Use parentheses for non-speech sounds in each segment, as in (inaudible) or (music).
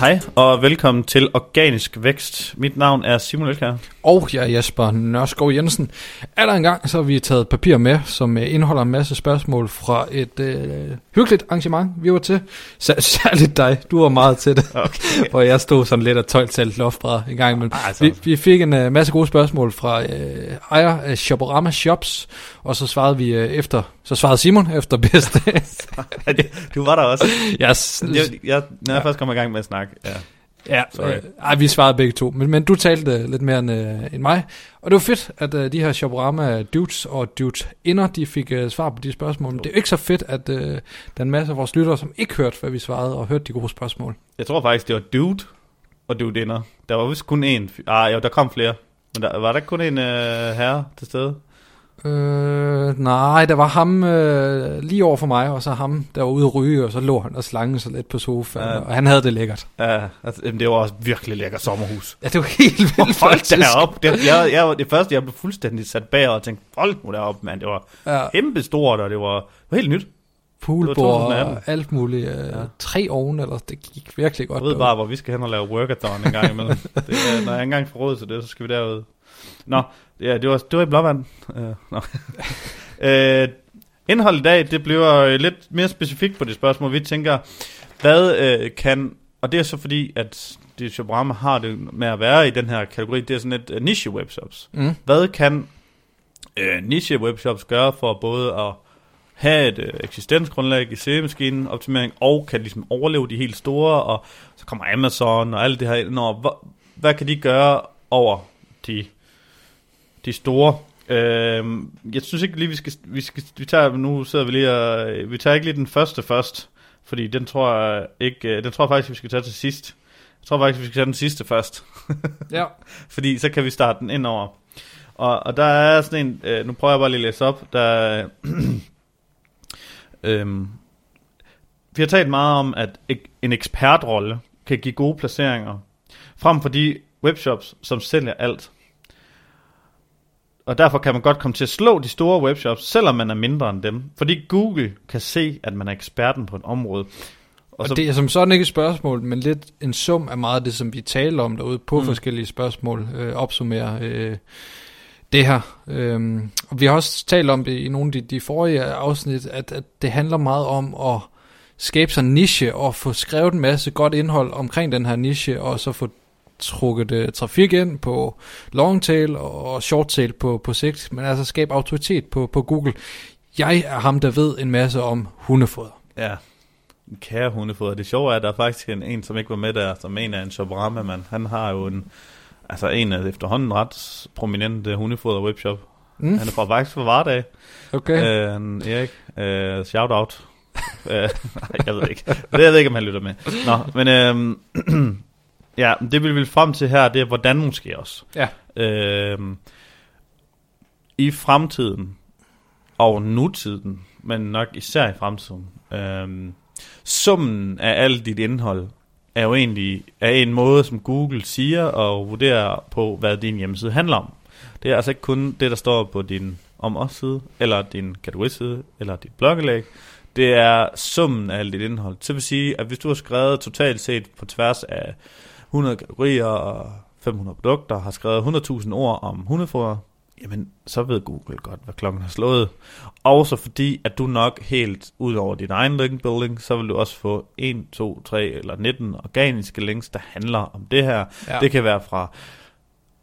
Hej og velkommen til Organisk Vækst. Mit navn er Simon Elkær. Og jeg er Jesper Nørskov Jensen. Aller en gang så har vi taget papir med, som øh, indeholder en masse spørgsmål fra et øh, hyggeligt arrangement, vi var til. Sær- (laughs) særligt dig, du var meget til det, Okay. (laughs) hvor jeg stod sådan lidt af 12 talt loftbræd en gang imellem. Altså, Vi, vi fik en uh, masse gode spørgsmål fra øh, ejer af Shoporama Shops, og så svarede vi øh, efter, så svarede Simon efter bedste. (laughs) du var der også. jeg, s- Jeg, jeg, når jeg Ja. først kommer i gang med at snakke. Ja. Ja, Sorry. øh, ej, vi svarede begge to, men, men du talte lidt mere end, øh, end mig. Og det var fedt, at øh, de her Shoporama dudes og dudes inder, de fik øh, svar på de spørgsmål. Men det er jo ikke så fedt, at øh, der er en masse af vores lyttere, som ikke hørte, hvad vi svarede, og hørte de gode spørgsmål. Jeg tror faktisk, det var Dude og Dude Inder. Der var vist kun én. Ah, jo, der kom flere. Men der, var der kun en øh, herre til stede? Øh, nej, der var ham øh, lige over for mig, og så ham, der var ude at ryge, og så lå han og slange sig lidt på sofaen, Ja. og han havde det lækkert. Ja, altså, det var også virkelig lækker sommerhus. Ja, det var helt vildt Hold derop. Det, jeg, jeg, det første, jeg blev fuldstændig sat bag og tænkte, hold nu derop, mand. Det var Ja, kæmpe stort, og det var, det var helt nyt. poolbord 2018. og alt muligt. Øh, Ja. Tre oven, eller det gik virkelig godt. Jeg ved derude. bare, hvor vi skal hen og lave workathon en gang imellem. det, når jeg engang får råd til det, så skal vi derud. Nå, ja, det var, det var i Blåvand. Uh, no. uh, indhold i dag, det bliver øh, lidt mere specifikt på det spørgsmål. Vi tænker, hvad uh, kan... Og det er så fordi, at det Shoprama har det med at være i den her kategori, det er sådan et uh, niche webshops. Mm. Hvad kan uh, niche webshops gøre for både at have et øh, eksistensgrundlag i søgemaskinen optimering, og kan ligesom overleve de helt store, og så kommer Amazon og alt det her ind over. Hvad, hvad kan de gøre over de, de store? Øh, jeg synes ikke lige, vi skal, vi skal, vi tager, nu sidder vi lige og, vi tager ikke lige den første først, fordi den tror jeg ikke, øh, den tror jeg faktisk, vi skal tage til sidst. Jeg tror faktisk, vi skal tage den sidste først. (laughs) Ja. Fordi så kan vi starte den ind over. Og, og der er sådan en, øh, nu prøver jeg bare lige at læse op, der (clears throat) øhm, vi har talt meget om, at en ekspertrolle kan give gode placeringer, frem for de webshops, som sælger alt. Og derfor kan man godt komme til at slå de store webshops, selvom man er mindre end dem. Fordi Google kan se, at man er eksperten på et område. Og, og det er som sådan ikke et spørgsmål, men lidt en sum af meget af det, som vi taler om derude på Mm. forskellige spørgsmål, øh, opsummerer øh, det her. Øhm, og vi har også talt om det i nogle af de, de forrige afsnit, at, at det handler meget om at skabe sig en niche og få skrevet en masse godt indhold omkring den her niche, og så få trukket uh, trafik ind på longtail og shorttail på, på sigt, men altså skabe autoritet på, på Google. Jeg er ham, der ved en masse om hundefoder. Ja, kære hundefoder. Det sjove er, at der er faktisk en, en som ikke var med der, som en af en Shoprama, mand. Han har jo en, altså en af efterhånden ret prominente hundefoder webshop. Mm. Mm, Han er fra faktisk fra Vardag. okay. Øh, Erik, øh, shout out. (laughs) øh, nej, jeg ved ikke. Det jeg ved ikke, om han lytter med. Nå, men øh, (clears throat) ja, det vi vil frem til her, det er hvordan måske også. Ja. Øh, I fremtiden og nutiden, men nok især i fremtiden, øh, summen af alt dit indhold er jo egentlig er en måde, som Google siger og vurderer på, hvad din hjemmeside handler om. Det er altså ikke kun det, der står på din om os side, eller din kategoriside, eller dit bloggelæg. Det er summen af alt dit indhold. Så vil sige, at hvis du har skrevet totalt set på tværs af 100 kategorier og 500 produkter, har skrevet 100.000 ord om hundefoder, jamen så ved Google godt, hvad klokken har slået. Også fordi, at du nok helt ud over din egen link building, så vil du også få 1, 2, 3 eller 19 organiske links, der handler om det her. Ja. Det kan være fra,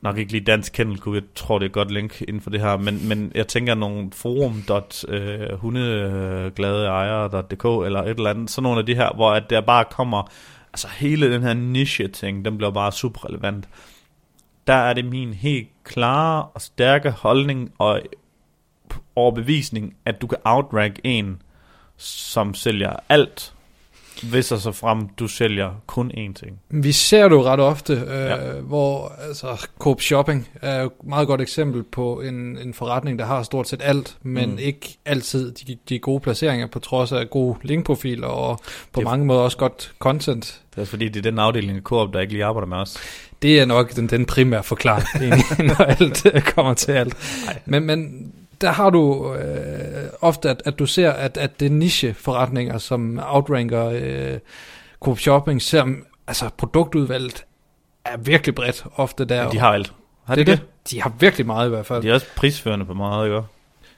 nok ikke lige Dansk Kennel Klub, jeg tror det er et godt link inden for det her, men, men jeg tænker nogle forum.hundegladeejere.dk eller et eller andet, sådan nogle af de her, hvor at der bare kommer, altså hele den her niche-ting, den bliver bare super relevant. Der er det min helt klare og stærke holdning og overbevisning, at du kan outrank en, som sælger alt, hvis og så frem du sælger kun én ting. Vi ser det jo ret ofte, øh, Ja. hvor altså, Coop Shopping er jo et meget godt eksempel på en, en forretning, der har stort set alt, men Mm. ikke altid de, de gode placeringer, på trods af gode linkprofiler og på Det- mange måder også godt content. Det er også fordi, det er den afdeling af Coop, der ikke lige arbejder med os. Det er nok den, den primære forklaring, (laughs) egentlig, når alt kommer til alt. Ej. Men, men der har du øh, ofte, at, at du ser, at, at det er niche-forretninger, som outranker øh, Coop Shopping, selvom altså produktudvalget er virkelig bredt ofte der. De har alt. Har det de er det? det? De har virkelig meget i hvert fald. De er også prisførende på meget, ikke?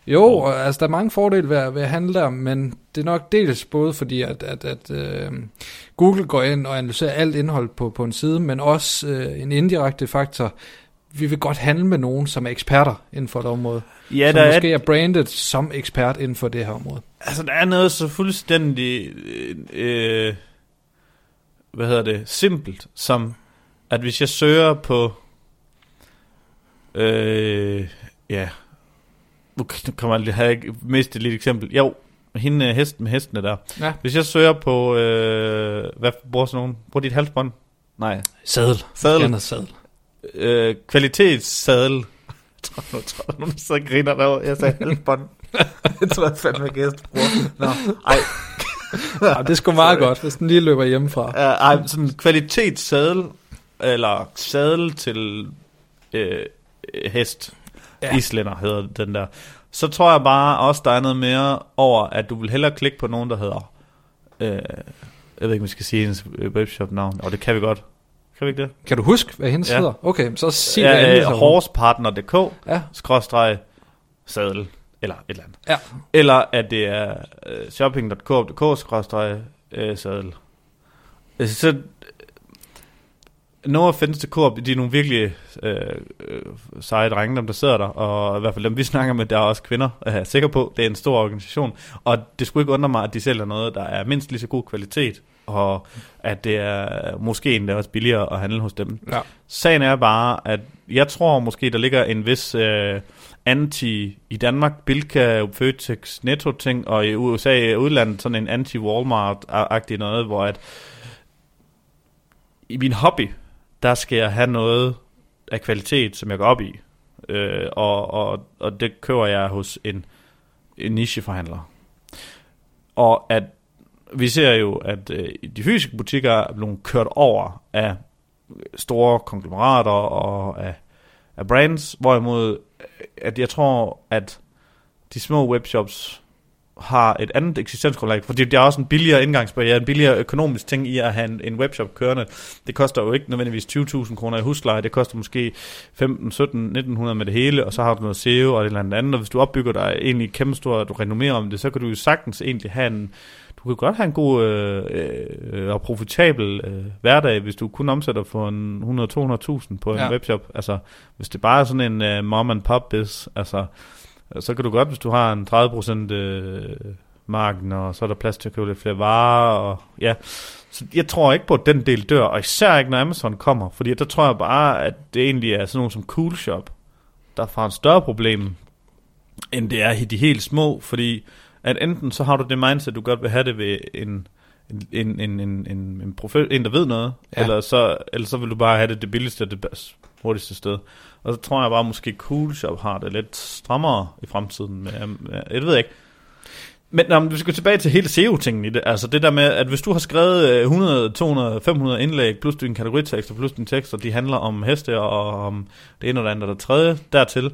Jo, og, altså der er mange fordele ved, at- ved at handle der, men det er nok dels både fordi, at, at, at øh, Google går ind og analyserer alt indhold på, på en side, men også øh, en indirekte faktor. Vi vil godt handle med nogen, som er eksperter inden for et område. Ja, som der er, måske er brandet som ekspert inden for det her område. altså, der er noget så fuldstændig, øh, hvad hedder det, simpelt, som at hvis jeg søger på, øh, ja, nu kommer jeg, har jeg mistet et lille eksempel. Jo, hende øh, hesten med hestene der. Ja. Hvis jeg søger på, øh, hvad bruger sådan nogen? Bruger dit halsbånd? Nej. Sadel. Sadel. Sadel. Øh, kvalitetssadel. Jeg tror, nu tror jeg, nogen så griner derovre. Jeg sagde halsbånd. (laughs) det tror jeg fandme gæst bruger. Nå, ej. (laughs) Ja, det er sgu meget godt, hvis den lige løber hjemmefra. Uh, ej, sådan en kvalitetssadel, eller sadel til øh, hest. Ja. Ja. Islænder hedder den der. Så tror jeg bare også, der er noget mere over, at du vil hellere klikke på nogen, der hedder... Øh, jeg ved ikke, om vi skal sige hendes øh, webshop-navn. Og det kan vi godt. Kan vi ikke det? Kan du huske, hvad hendes Ja. hedder? Okay, så sig det Ja, endelig. øh, horsepartner.dk Ja, skråstreg sadel, eller et eller andet. Ja. Eller at det er øh, shopping.coop.dk skråstreg øh, sadel. Øh, Så no offense til Coop, de er nogle virkelig øh, øh, seje drenge, dem der sidder der, og i hvert fald dem vi (laughs) snakker med, der er også kvinder, er jeg sikker på, det er en stor organisation, og det skulle ikke undre mig, at de sælger noget, der er mindst lige så god kvalitet, og at det er måske endda også billigere at handle hos dem. ja. Sagen er bare, at jeg tror måske, der ligger en vis øh, anti i Danmark, Bilka, Føtex, Netto-ting, og i USA udlandet sådan en anti-Walmart-agtig noget, hvor at i min hobby, der skal jeg have noget af kvalitet, som jeg går op i. Øh, og, og, og det køber jeg hos en, en nicheforhandler. Og at vi ser jo, at øh, de fysiske butikker er blevet kørt over af store konglomerater og af, af brands, hvorimod øh, at jeg tror, at de små webshops har et andet eksistensgrundlag, fordi det er også en billigere indgangsbarriere, en billigere økonomisk ting i at have en, en webshop kørende. Det koster jo ikke nødvendigvis 20.000 kroner i husleje, det koster måske 15, 17, 1900 med det hele, og så har du noget SEO og et eller andet og hvis du opbygger dig egentlig kæmpe stort, du renommerer om det, så kan du jo sagtens egentlig have en, du kan godt have en god øh, øh, og profitabel øh, hverdag, hvis du kun omsætter for en 100-200.000 på en ja. webshop. Altså, hvis det bare er sådan en øh, mom and pop biz, altså, så kan du godt, hvis du har en 30% øh, marken, og så er der plads til at købe lidt flere varer, og ja. Så jeg tror ikke på, at den del dør, og især ikke, når Amazon kommer, fordi der tror jeg bare, at det egentlig er sådan nogen som Coolshop, der får et større problem, end det er de helt små, fordi at enten så har du det mindset, du godt vil have det ved en, en, en, en, en, en, profe- en der ved noget, Ja. eller, så, eller så vil du bare have det det billigste og det hurtigste sted. Og så tror jeg bare, måske Cool Shop har det lidt strammere i fremtiden. Med, med, jeg ved ikke. Men når vi skal tilbage til hele SEO-tingen i det, altså det der med, at hvis du har skrevet 100, 200, 500 indlæg, plus din kategoritekster, plus din tekster, de handler om heste og om det ene og det andet og det tredje dertil,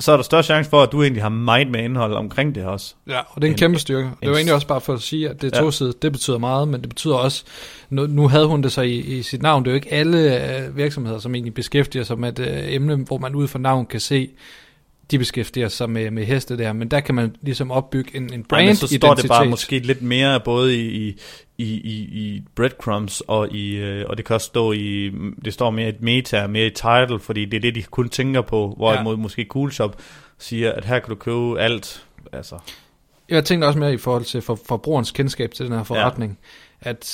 så er der, er større chance for, at du egentlig har meget med indhold omkring det også. Ja, og det er en, En- kæmpe styrke. Det var en- egentlig også bare for at sige, at det er Ja. tosidigt. Det betyder meget, men det betyder også... Nu, nu havde hun det så i, i sit navn. Det er jo ikke alle øh, virksomheder, som egentlig beskæftiger sig med et øh, emne, hvor man ud fra navn kan se, de beskæftiger sig med, med heste der. Men der kan man ligesom opbygge en, en Ej, men så står det bare måske lidt mere både i, i, i, i, breadcrumbs, og, i, øh, og det kan også stå i, det står mere i et meta, mere i title, fordi det er det, de kun tænker på, hvorimod ja. måske Coolshop siger, at her kan du købe alt, altså, Jeg tænkte også mere i forhold til for, forbrugerens kendskab til den her forretning, ja. at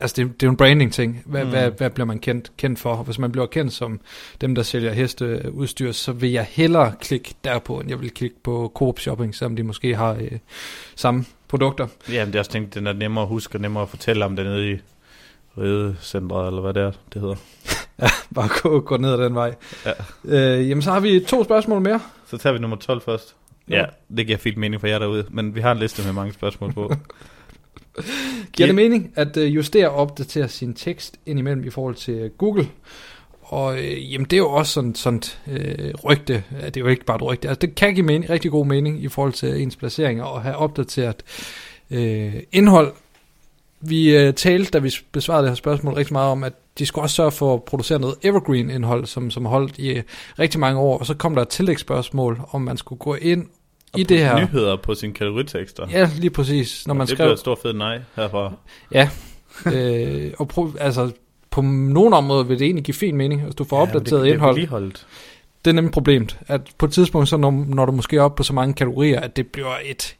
altså det, det er jo en branding ting. Hvad, mm. Hvad, hvad bliver man kendt, kendt for? Hvis man bliver kendt som dem, der sælger hesteudstyr, så vil jeg hellere klikke derpå, end jeg vil klikke på Coop Shopping, selvom de måske har øh, samme produkter. jamen det er også tænkt, den er nemmere at huske, og nemmere at fortælle om det nede i Ridecentret, eller hvad det er, det hedder. (laughs) Bare gå, gå ned ad den vej. Ja. Øh, jamen så har vi to spørgsmål mere. Så tager vi nummer 12 først. Ja, det giver fint mening for jer derude, men vi har en liste med mange spørgsmål på. (laughs) Giver det mening at øh, justere og opdatere sin tekst indimellem i forhold til øh, Google? Og øh, jamen det er jo også sådan sådan øh, rygte, det er jo ikke bare et rygte, altså det kan give mening, rigtig god mening i forhold til ens placeringer og have opdateret øh, indhold vi øh, talte, da vi besvarede det her spørgsmål, rigtig meget om, at de skulle også sørge for at producere noget evergreen-indhold, som, som holdt i øh, rigtig mange år. Og så kom der et tillægsspørgsmål, om man skulle gå ind i det her. Nyheder på sine kategoritekster. Ja, lige præcis. Når man det skrev, bliver et stort fedt nej herfra. Ja, øh, og prøv, altså på nogle områder vil det egentlig give fin mening, hvis du får men opdateret det, indhold. Det er. Det er nemlig problemet, at på et tidspunkt, så når, når du måske er oppe på så mange kategorier, at det bliver et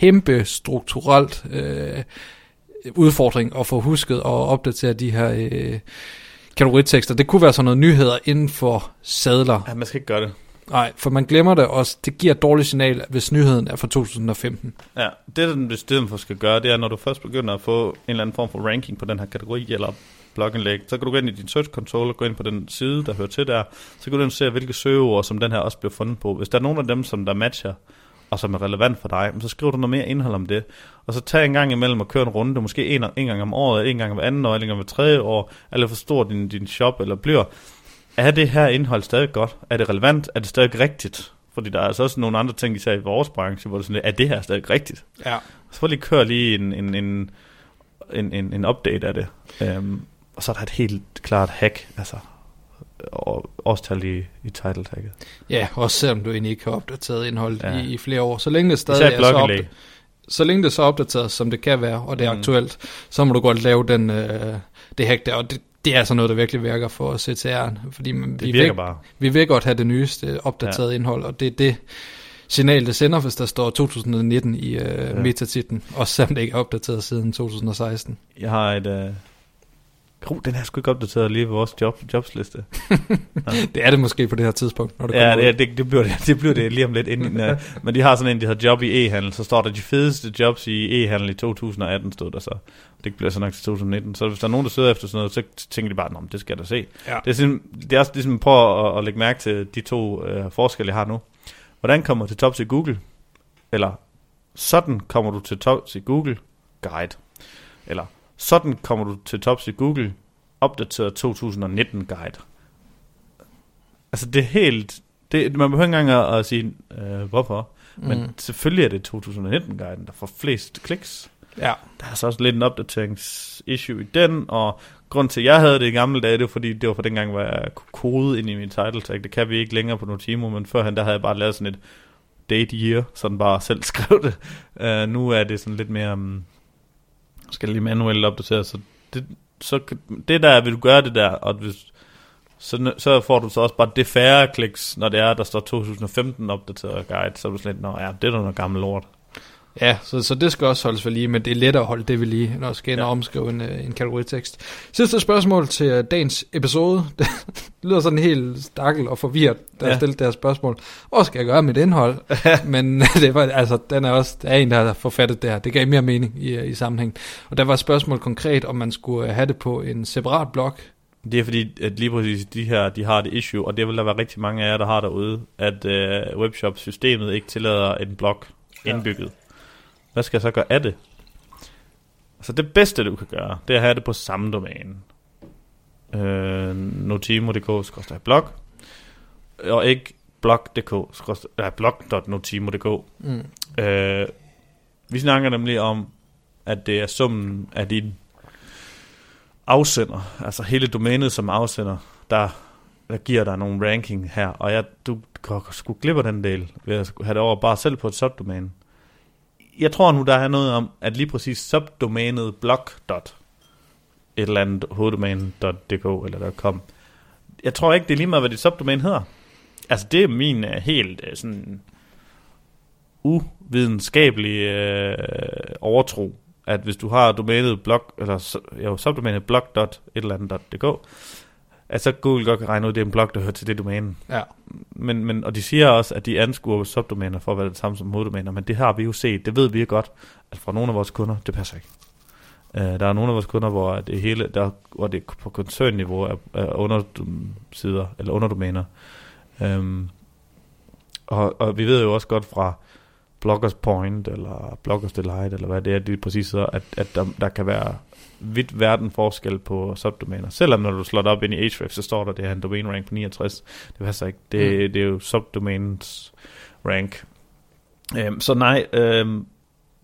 kæmpe strukturelt øh, udfordring at få husket og opdatere de her øh, kategoritekster. Det kunne være sådan noget nyheder inden for sadler. Ja, man skal ikke gøre det. Nej, for man glemmer det også. Det giver et dårligt signal, hvis nyheden er fra 2015. Ja, det den stedet for skal gøre, det er, når du først begynder at få en eller anden form for ranking på den her kategori, eller blogindlæg, så kan du gå ind i din search console og gå ind på den side, der hører til der, så kan du se, hvilke søgeord, som den her også bliver fundet på. Hvis der er nogen af dem, som der matcher, og som er relevant for dig, så skriver du noget mere indhold om det. Og så tag en gang imellem og kør en runde, måske en, en gang om året, en gang om anden år, en gang om tredje år, eller forstår din, din shop, eller bliver. Er det her indhold stadig godt? Er det relevant? Er det stadig rigtigt? Fordi der er altså også nogle andre ting, især i vores branche, hvor det sådan er det her stadig rigtigt? Ja. Så får lige køre lige en, en, en, en, en, en update af det. Um, og så er der et helt klart hack, altså og årstal i, i title tagget. Ja, også selvom du egentlig ikke har opdateret indholdet Ja. i, i flere år. Så længe det stadig er så, blogindlæg. opda- så længe det er så opdateret, som det kan være, og det er mm. aktuelt, så må du godt lave den, øh, det hack der. Og det, det er altså noget, der virkelig virker for CTR'en. Fordi man, Det vi, virker vil, bare. vi vil godt have det nyeste opdaterede ja. indhold, og det er det signal, det sender, hvis der står 2019 i øh, Ja. ja. metatitlen. Også selvom det ikke er opdateret siden 2016. Jeg har et... Uh... Oh, den her er sgu ikke opdateret lige på vores job, jobsliste. (laughs) Det er det måske på det her tidspunkt, når det Ja, kommer det, ud. det, det, bliver det, det bliver det lige om lidt inden. uh, (laughs) men de har sådan en, der hedder job i e-handel. Så står der de fedeste jobs i e-handel i 2018, stod der så. Det bliver så nok til 2019. Så hvis der er nogen, der søger efter sådan noget, så tænker de bare, men det skal jeg da se. Ja. Det er, sådan, det er også ligesom at prøve at, at lægge mærke til de to øh, forskelle, jeg har nu. Hvordan kommer du til tops i Google? Eller sådan kommer du til tops i Google Guide. Eller sådan kommer du til tops i Google opdateret 2019 Guide. Altså det er helt... Det, man behøver ikke engang at, at sige, øh, hvorfor. Men Mm. selvfølgelig er det 2019-guiden, der får flest kliks. Ja. Der er så også lidt en opdateringsissue i den, og grund til, at jeg havde det i gamle dage, det var fordi, det var for dengang, hvor jeg kunne kode ind i min title tag. Det kan vi ikke længere på Notimo, men førhen, der havde jeg bare lavet sådan et date year, sådan bare selv (laughs) skrev det. Uh, nu er det sådan lidt mere, um, skal lige manuelt opdatere, så det, så det der, vil du gøre det der, og hvis, så, så får du så også bare det færre kliks, når det er, der står 2015 opdateret guide, så er du sådan lidt, nå ja, det er da noget gammel lort. Ja, så, så det skal også holdes ved lige, men det er lettere at holde det ved lige, når du skal ind Ja. og omskrive en, øh, en kategoritekst. Sidste spørgsmål til øh, dagens episode. (laughs) Det lyder sådan helt stakkel og forvirret, da jeg Ja. stillede det her spørgsmål. Hvad skal jeg gøre med mit indhold? (laughs) men det var, altså, den er også, der er en, der har forfattet det her. Det gav mere mening i, øh, i sammenhæng. Og der var et spørgsmål konkret, om man skulle øh, have det på en separat blog. Det er fordi, at lige præcis de her, de har det issue, og det vil der være rigtig mange af jer, der har derude, at øh, webshop-systemet ikke tillader en blog Ja. Hvad skal jeg så gøre af det? Så det bedste, du kan gøre, det er at have det på samme domæne. Øh, notimo.dk-blog og ikke blog.dk nej, blog.notimo.dk Mm. Øh, vi snakker nemlig om, at det er summen af din afsender, altså hele domænet som afsender, der, der giver dig nogle ranking her, og jeg, du sgu glip af den del, ved at have det over bare selv på et subdomæne. Jeg tror nu, der er noget om, at lige præcis subdomænet blog. et eller andet hoveddomæne.dk eller .com. Jeg tror ikke, det er lige meget, hvad dit subdomæne hedder. Altså, det er min uh, helt uh, sådan uvidenskabelige øh, overtro, at hvis du har domænet blog, eller jo, subdomænet blog. et eller andet .dk, så Google godt kan regne ud, at det er en blog, der hører til det domæne. Ja. Men, men, og de siger også, at de anskuer subdomæner for at være det samme som hoveddomæner, men det har vi jo set, det ved vi jo godt, at fra nogle af vores kunder, det passer ikke. Uh, der er nogle af vores kunder, hvor det hele, der, hvor det på koncernniveau er, er undersider, eller underdomæner. Um, og, og vi ved jo også godt fra Bloggers Point, eller Bloggers Delight, eller hvad det er, det er præcis så, at, at der, der kan være vidt verden forskel på subdomæner. Selvom når du slår det op ind i Ahrefs, så står der, det er en domain rank på 69. Det passer ikke. Det, mm. det er jo subdomains rank. Um, så nej, um,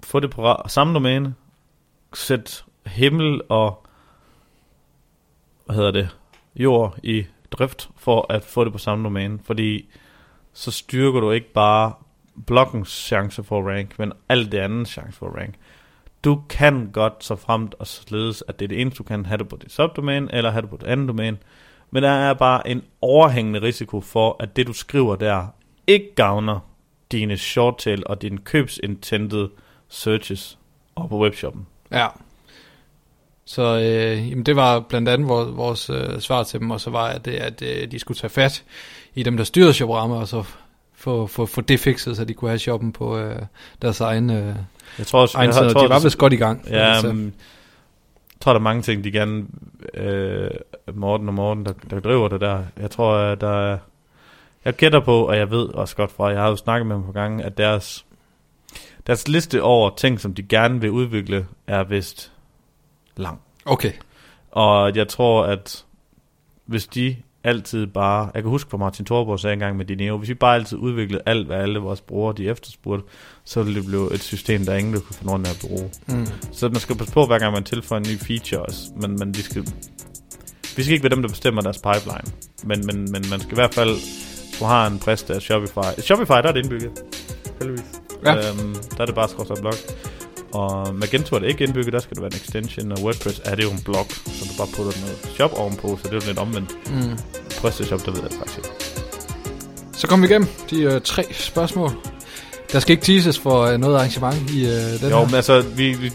få det på samme domæne, sæt himmel og hvad hedder det, jord i drift for at få det på samme domæne, fordi så styrker du ikke bare blokkens chance for rank, men alt det andet chance for rank. Du kan godt så fremt og således, at det er det eneste, du kan have det på dit subdomæne, eller have det på det andet domæne, men der er bare en overhængende risiko for, at det du skriver der, ikke gavner dine shorttail og dine købsintended searches og på webshoppen. Ja. Så øh, jamen det var blandt andet vores, vores øh, svar til dem, og så var det, at øh, de skulle tage fat i dem, der styrede shoprammer, og så få, få, få det fikset, så de kunne have shoppen på øh, deres egen, øh, Jeg tror også, egen jeg, side. jeg, De tror, var vist godt i gang. Ja, Altså, jeg tror, der er mange ting, de gerne... Øh, Morten og Morten, der, der driver det der. Jeg tror, at der er... Jeg gætter på, og jeg ved også godt fra, jeg har jo snakket med dem på gange, at deres, deres liste over ting, som de gerne vil udvikle, er vist lang. Okay. Og jeg tror, at hvis de altid bare... Jeg kan huske, hvad Martin Thorborg sagde engang med Dineo. Hvis vi bare altid udviklede alt, hvad alle vores brugere de efterspurgte, så ville det blive et system, der ingen ville kunne få nogen af at bruge. Mm. Så man skal passe på, hver gang man tilføjer en ny feature også. Men, men de skal, vi skal ikke være dem, der bestemmer deres pipeline. Men, men, men man skal i hvert fald, du har en præst af Shopify. Shopify, der er det indbygget. Heldigvis. Ja. Øhm, der er det bare skråstret blog. Og Magento er det ikke indbygget, der skal det være en extension. Og WordPress er det jo en blog, så du bare putter noget shop ovenpå, så det er jo lidt omvendt. Mm. PrestaShop, der ved jeg det faktisk ikke. Så kom vi igennem de øh, tre spørgsmål. Der skal ikke teases for øh, noget arrangement i øh, den Jo, her. men altså, vi, vi,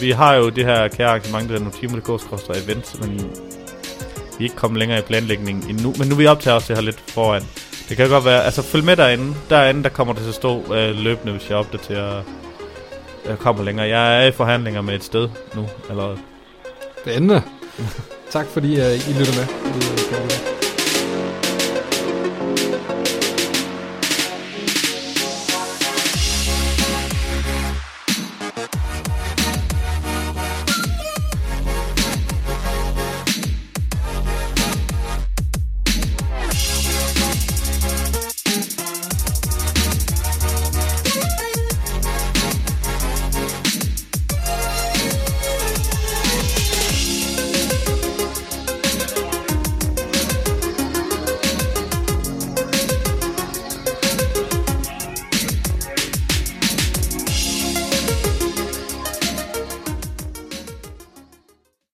vi har jo det her kære arrangement, der er notimo.dk event, men vi er ikke kommet længere i planlægningen endnu. Men nu er vi optager også det her lidt foran. Det kan godt være, altså følg med derinde. Derinde, der kommer det til at stå øh, løbende, hvis jeg opdaterer jeg kommer længere. Jeg er i forhandlinger med et sted nu allerede. Spændende. tak fordi uh, I lytter med.